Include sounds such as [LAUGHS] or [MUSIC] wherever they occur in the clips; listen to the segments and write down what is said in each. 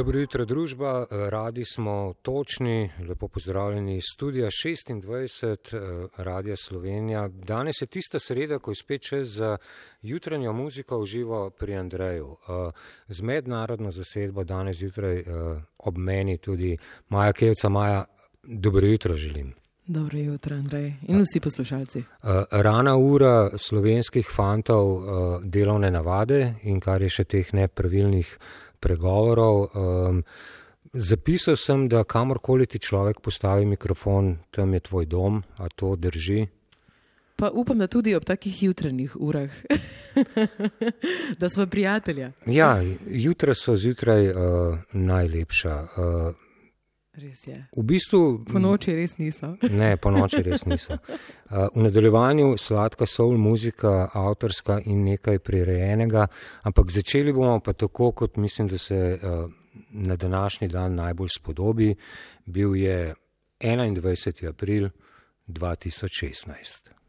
Dobro jutro, družba. Radi smo točni, lepo pozdravljeni iz studija 26 Radia Slovenija. Danes je tista sreda, ko je spet čas za jutranjo muziko v živo pri Andreju. Z mednarodno zasedbo danes zjutraj ob meni tudi Maja Kevca. Maja, dobro jutro želim. Dobro jutro, Andrej in vsi poslušalci. Rana ura slovenskih fantov delovne navade in kar je še teh nepravilnih pregovorov. Um, zapisal sem, da kamorkoli ti človek postavi mikrofon, tam je tvoj dom, a to drži. Pa upam, da tudi ob takih jutranjih urah, [LAUGHS] da smo prijatelja. Ja, jutra so zjutraj uh, najlepša. Uh, Res je. v bistvu, Po noči res niso. [LAUGHS] ne, po noči res niso. [LAUGHS] Uh, v nadaljevanju sladka soul muzika, avtorska in nekaj prirejenega, ampak začeli bomo pa tako, kot mislim, da se uh, na današnji dan najbolj spodobi. Bil je 21. april 2016.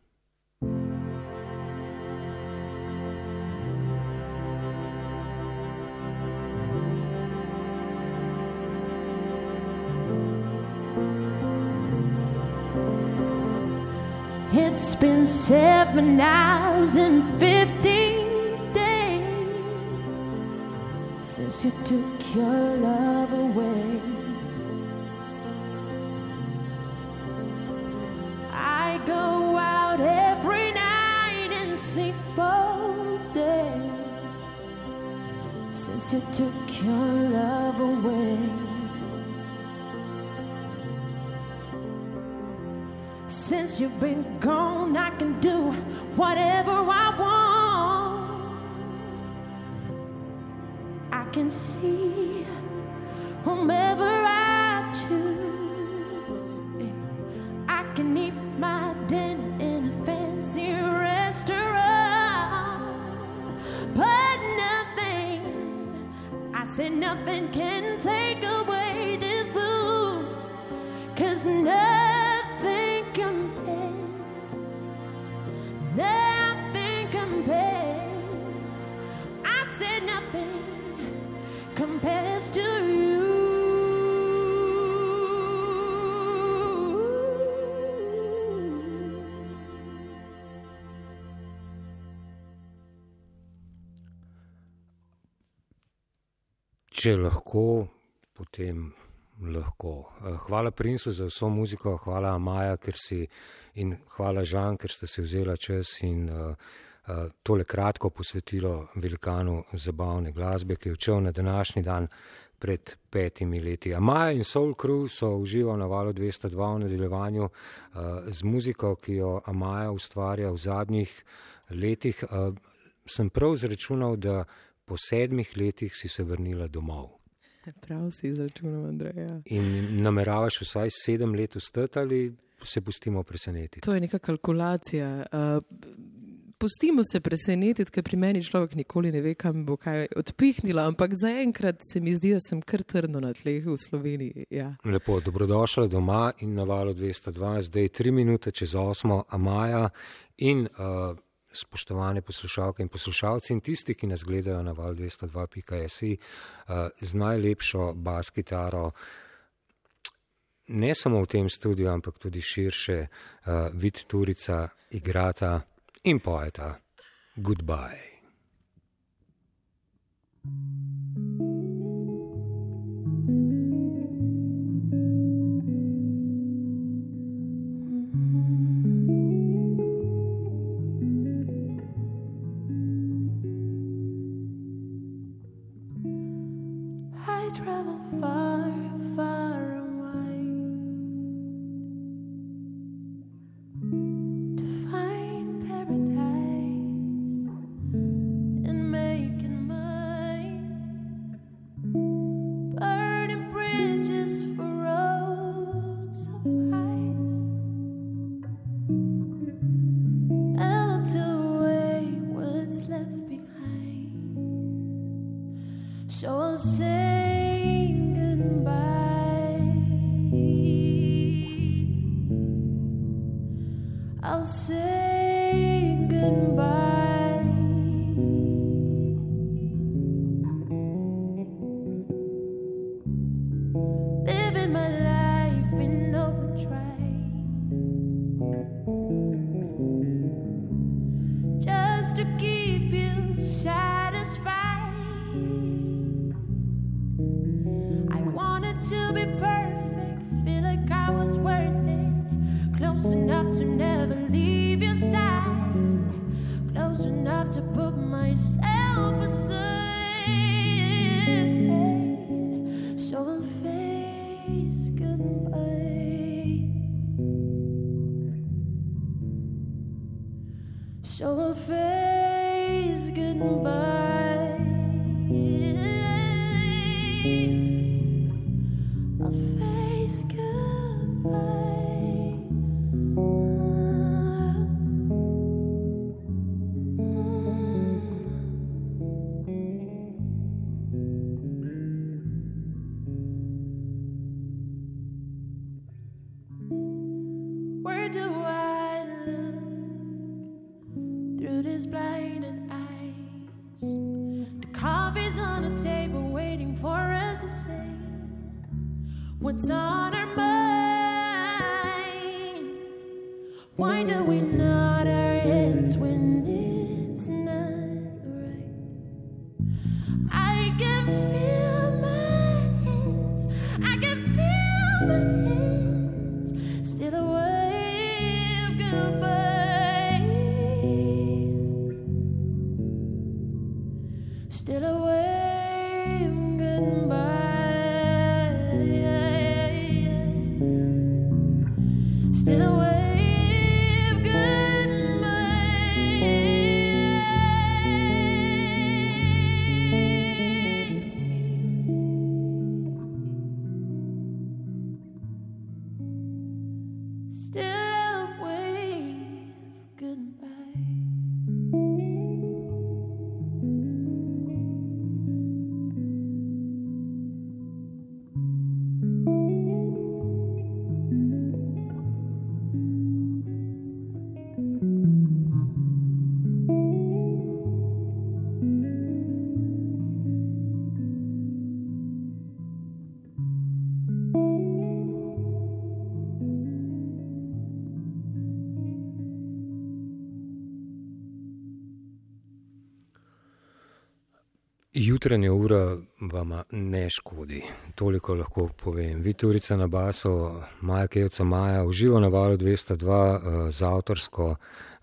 It's been seven hours and fifteen days since you took your love away. I go out every night and sleep all day since you took your love away. Since you've been gone, I can do whatever I want. I can see whomever I choose. I can eat my dinner in a fancy restaurant. But nothing, I said nothing can take Če lahko, potem lahko. Eh, Hvala Princu za vso muziko, hvala Maja, ker si in hvala Žan, ker ste si vzela čas in uh, uh, tole kratko posvetilo velikanu zabavne glasbe, ki je odšel na današnji dan pred petimi leti. A Maja in Soul Crew so uživali na valu 202 v nadaljevanju uh, z muziko, ki jo Amaja ustvarja v zadnjih letih. Uh, sem prav zračunal, da po sedmih letih si se vrnila domov. Prav si izračunal, Andreja. In nameravaš vsaj sedem let ostati ali se pustimo presenetiti? To je neka kalkulacija. Uh, pustimo se presenetiti, ker pri meni človek nikoli ne ve, kam bo kaj odpihnila, ampak zaenkrat se mi zdi, da sem kar trdno na tleh v Sloveniji. Ja. Lepo, dobrodošla doma in na valu 202, zdaj tri minute čez osmo, a maja in uh, spoštovane poslušalke in poslušalci in tisti, ki nas gledajo na val 202.si uh, z najlepšo bas kitaro. Ne samo v tem studiu, ampak tudi širše, uh, vid Turica, igrata in poeta. Goodbye. I I'll say goodbye. So I'll face goodbye. Jutranja ura vama ne škodi, toliko lahko povem. Viturica na baso, Maja Kevca Maja, uživo na valu 202 uh, z avtorsko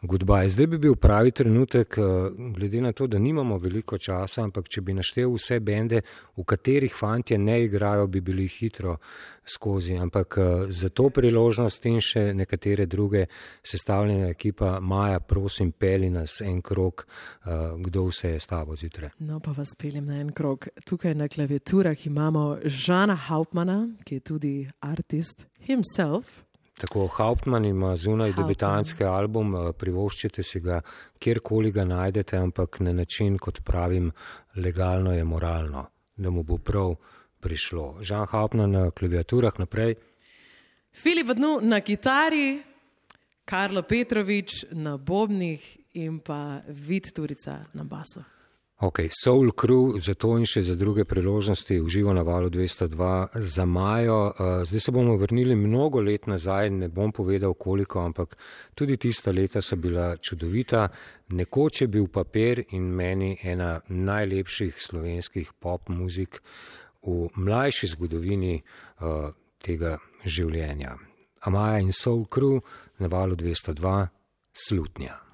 Goodbye. Zdaj bi bil pravi trenutek, uh, glede na to, da nimamo veliko časa, ampak če bi naštel vse bende, v katerih fantje ne igrajo, bi bili hitro skozi. Ampak uh, za to priložnost in še nekatere druge sestavljene ekipa, Maja, prosim, peli nas en krok, uh, kdo vse je s tabo zjutraj. No, pa vas peljem na en krok. Tukaj na klaviaturah imamo Žana Hauptmana, ki je tudi artist himself. Tako Hauptmann ima zunaj Hauptmann. debitanski album, eh, privoščite si ga, kjerkoli ga najdete, ampak na način, kot pravim, legalno je moralno, da mu bo prav prišlo. Žan Hauptmann na klaviaturah naprej. Filip Dnu na kitari, Karlo Petrovič na bobnih in pa Vid Turica na basu. Ok, Soul Crew, za to in še za druge priložnosti, uživo na valu 202 za Majo. Eh, Zdaj se bomo vrnili mnogo let nazaj, ne bom povedal koliko, ampak tudi tista leta so bila čudovita. Nekoč je bil papir in meni ena najlepših slovenskih pop muzik v mlajši zgodovini uh, tega življenja. Amaja in Soul Crew na valu 202 slutnja.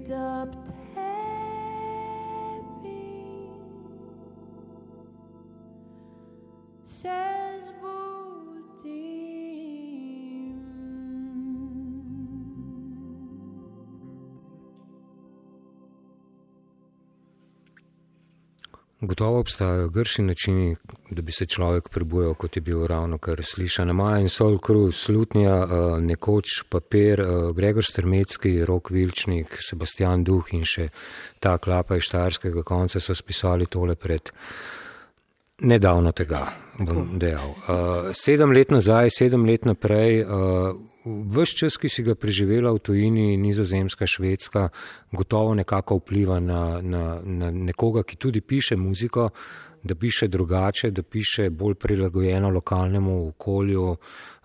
Spet ob tebi Gotovo obstajajo grši načini, da bi se človek prebujal, kot je bil ravno kar slišan. Maja in Sol Cruz, Slutnja, eh, nekoč papir, eh, Gregor Strmecki, Rok Vilčnik, Sebastian Duh in še ta klapa iz Štajerskega konca so spisali tole pred nedavno tega, bom dejal. Uh, sedem let nazaj, sedem let naprej, uh, vse čas, ki si ga preživela v tujini, nizozemska, švedska, gotovo nekako vpliva na, na, na nekoga, ki tudi piše muziko, da piše drugače, da piše bolj prilagojeno lokalnemu okolju.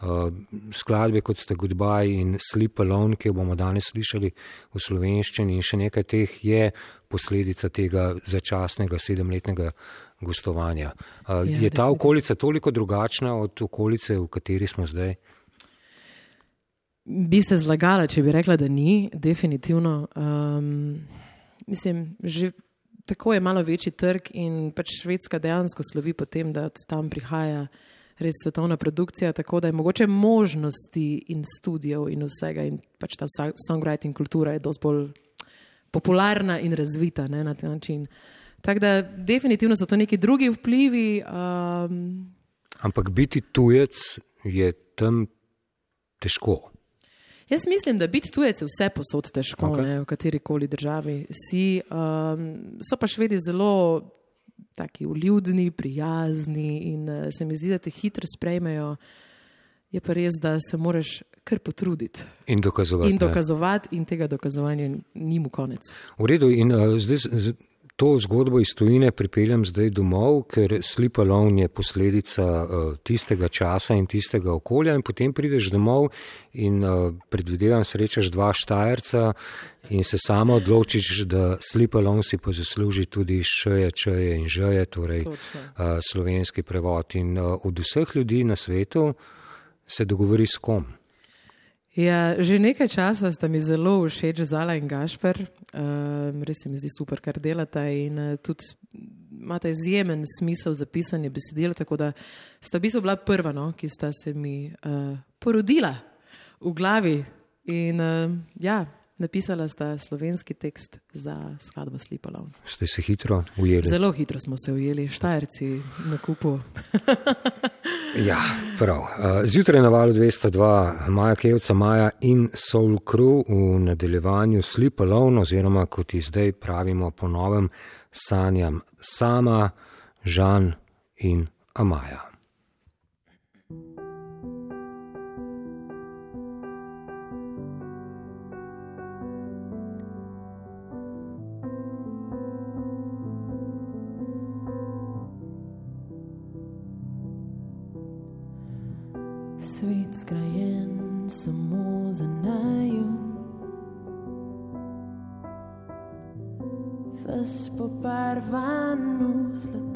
Uh, skladbe kot sta Goodbye in Sleep Alone, ki jo bomo danes slišali v slovenščini in še nekaj teh je posledica tega začasnega sedemletnega gostovanja. Uh, Ja, je ta okolica toliko drugačna od okolice, v kateri smo zdaj? Bi se zlagala, če bi rekla, da ni, definitivno. Um, mislim, že tako je malo večji trg in pač Švedska dejansko slovi po tem, da tam prihaja res svetovna produkcija, tako da je mogoče možnosti in studijev in vsega in pač ta songwriting kultura je dosti bolj popularna in razvita ne, na ta način. Tako da definitivno so to neki drugi vplivi. Um, Ampak biti tujec je tam težko. Jaz mislim, da biti tujec je vse posod težko, okay. v kateri koli državi si. Um, so pa švedi zelo taki vljudni, prijazni in uh, se mi zdi, da te hitro sprejmejo. Je pa res, da se moraš kar potruditi In dokazovati. in ne. dokazovati, in tega dokazovanja ni mu konec. V redu, in uh, zdaj z- z- to zgodbo iz tujine pripeljem zdaj domov, ker Sleep Alone je posledica uh, tistega časa in tistega okolja, in potem prideš domov in uh, predvidevam, srečaš dva štajerca in se sama odločiš, da Sleep Alone si pa zasluži tudi šeje, čeje in žeje, torej uh, slovenski prevod. In uh, od vseh ljudi na svetu se dogovori s kom. Ja, že nekaj časa sta mi zelo všeč Zala in Gašper. Um, res se mi zdi super, kar delata in uh, tudi imata izjemen smisel za pisanje besedil, tako da sta v bistvu bila prva, no, ki sta se mi uh, porodila v glavi. In uh, ja, napisala sta slovenski tekst za skladbo Slipalov. Ste se hitro ujeli? Zelo hitro smo se ujeli, štajerci na kupu. [LAUGHS] Ja, prav. Uh, Zjutraj na valu 202, Maja Kevca, Maja in Soul Crew v nadaljevanju Sleep Alone, oziroma kot ji zdaj pravimo po novem, sanjam sama, Žan in Amaja. Skrajen samo za naju. Ves pobarvan v zlato.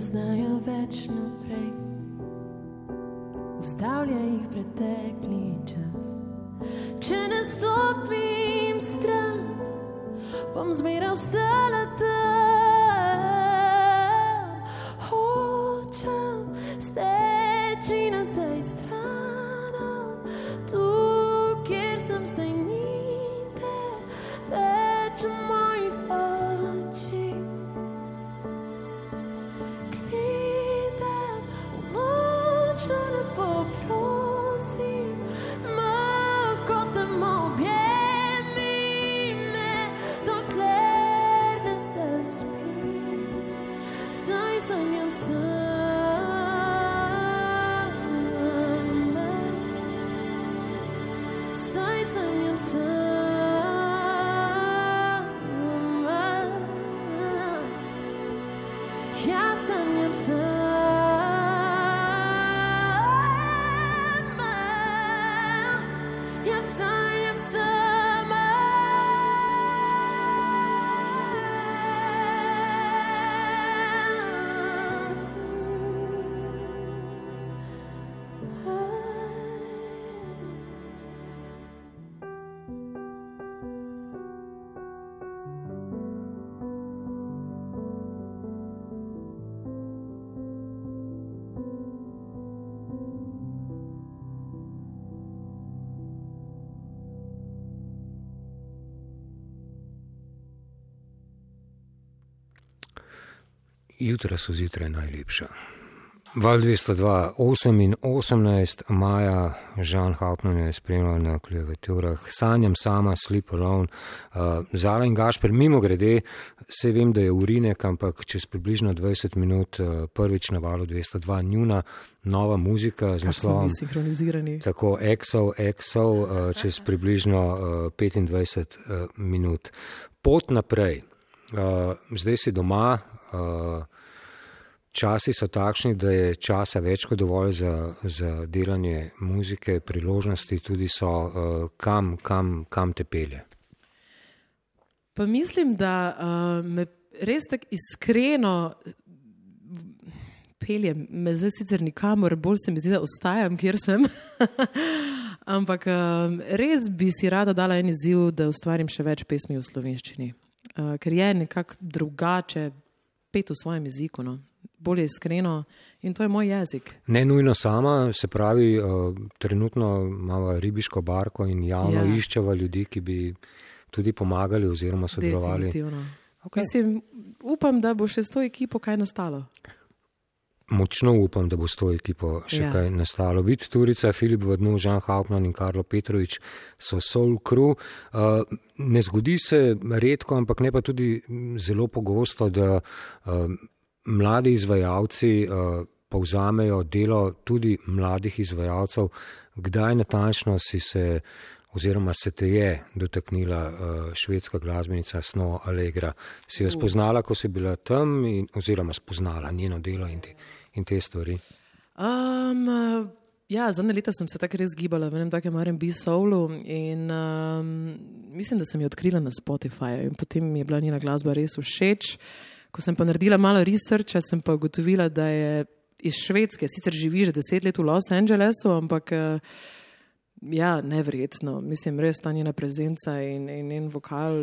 Ne znajo več naprej, ustavlja jih pretekli čas. Če ne stopim stran, bom zmeraj ostala tam. Jutra so zjutraj najlepša. Val 202, 8 in 18 maja, Žan Hauptmann je spremljal na klaviaturah, sanjam sama, sleep alone, uh, Zala in Gašper, mimo grede, se vem, da je urinek, ampak čez približno 20 minut uh, prvič na valu 202 njuna nova muzika z naslovom. Tako, EXO, EXO, uh, čez približno uh, 25 uh, minut. Pot naprej. Uh, zdaj si doma, časi so takšni, da je časa več kot dovolj za, za delanje muzike, priložnosti tudi so, uh, kam, kam, kam te pelje. Pa mislim, da uh, me res tako iskreno pelje, me zdaj sicer nikamor, bolj se mi zdi, da ostajam, kjer sem. [LAUGHS] Ampak um, res bi si rada dala en izziv, da ustvarim še več pesmi v slovenščini. Uh, ker je nekako drugače pet v svojem jeziku, no. bolj iskreno in to je moj jezik. Ne nujno sama, se pravi, uh, trenutno imamo ribiško barko in javno Ja. ja. iščeva ljudi, ki bi tudi pomagali oziroma sodelovali. Definitivno. Okay. Mislim, upam, da bo še s to ekipo kaj nastalo. Močno upam, da bo s to ekipo še Ja. kaj nastalo. Vid Turica, Filip Vodnov, Žan Hauptmann in Karlo Petrovič so Soul Crew. Uh, ne zgodi se redko, ampak ne pa tudi mm, zelo pogosto, da uh, mladi izvajalci uh, povzamejo delo tudi mladih izvajalcev. Kdaj natančno si se oziroma se te je dotaknila uh, švedska glasbenica Snow Allegra? Si jo spoznala, ko si bila tam, in, oziroma spoznala njeno delo in te, in te stvari? Um, ja, zadnje leta sem se tako res gibala v enem takem RB soulu in um, mislim, da sem jo odkrila na Spotifyju in potem mi je bila njena glasba res všeč. Ko sem pa naredila malo researcha, sem pa ugotovila, da je iz Švedske, sicer živi že deset let v Los Angelesu, ampak uh, ja, neverjetno. Mislim, res ta njena prezenca in, in njen vokal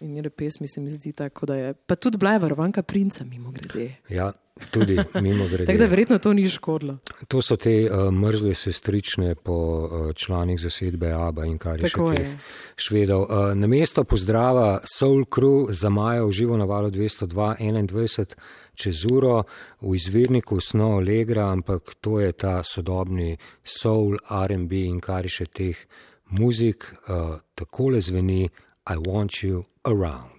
in njene pesmi se mi zdi tako, da je. Pa tudi bila je varovanka princa, mimo grede. Ja, tudi mimo Tako da grede. verjetno to ni škodilo. To so te uh, mrzle sestrične po uh, članih zasedbe ABA in kar je Tako še teh švedov. Uh, na mesto pozdrava Soul Crew za Majo v živo na valu 202.21 čez uro v izvirniku Snow Allegra, ampak to je ta sodobni soul, R&B in kar je še teh muzik. Uh, takole zveni I want you around.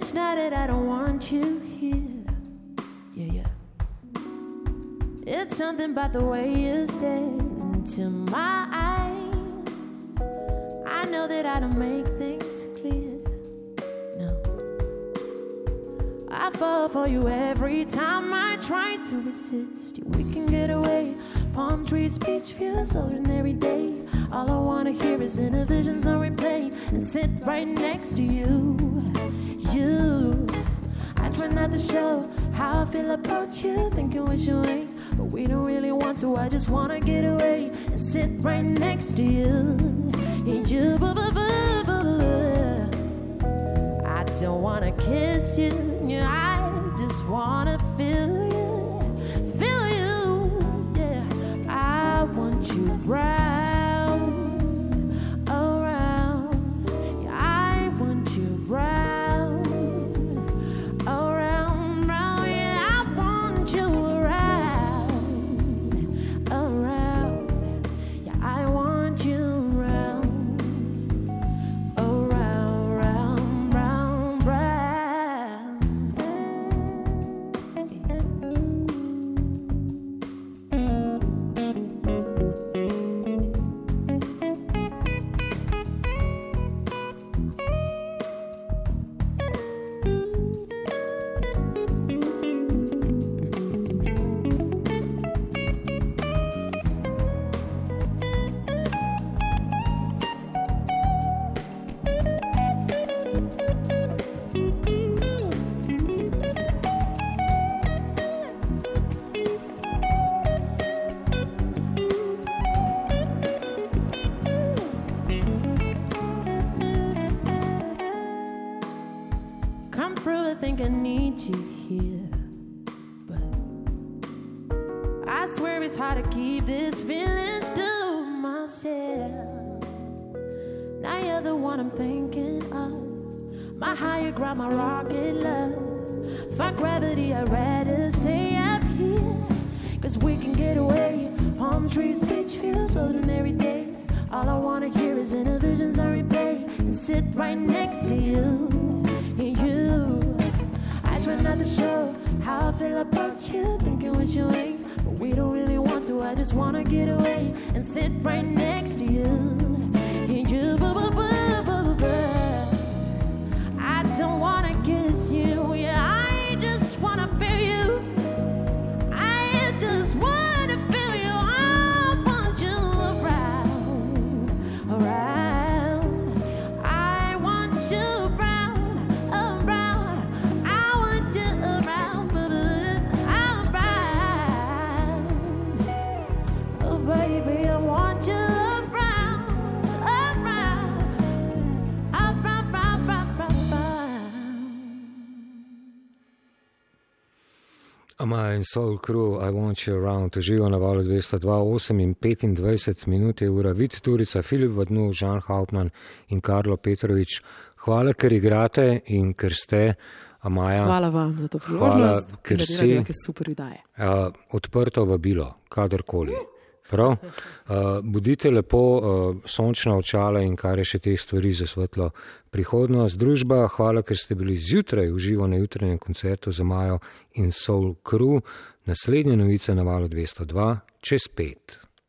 It's not that I don't want you here. Yeah, yeah. It's something about the way you stare into my eyes. I know that I don't make things clear. No. I fall for you every time I try to resist you. We can get away. Palm trees, beach views, ordinary day. All I wanna hear is inner visions on replay and sit right next to you. You. I try not to show how I feel about you, thinking what you ain't. But we don't really want to, I just wanna get away and sit right next to you. And you, boo, boo, boo, boo. I don't wanna kiss you, yeah, I just wanna feel My higher ground, my rocket love. Fuck gravity, I'd rather stay up here. Cause we can get away. Palm trees, beach views, ordinary day. All I wanna hear is inner visions on replay. And sit right next to you. And you. I try not to show how I feel about you, thinking what you ain't. But we don't really want to, I just wanna get away and sit right next to you. And you, boo, boo, boo, Ama in Soul Crew, I want you around, živo na valu 202, 8 in 25 minut je ura, vid Turica, Filip Vadnu, Žan Hauptmann in Karlo Petrovič. Hvala, ker igrate in ker ste, Amaja, Hvala vam za to Hvala, priložnost, ker da si- super ideje. uh, odprto vabilo, kadarkoli. Prav, [LAUGHS] uh, budite lepo, uh, sončna očala in kar je še teh stvari za svetlo prihodnost. Družba, hvala, ker ste bili zjutraj v živo na jutranjem koncertu za Majo in Soul Crew. Naslednja novica na valu 202, čez pet.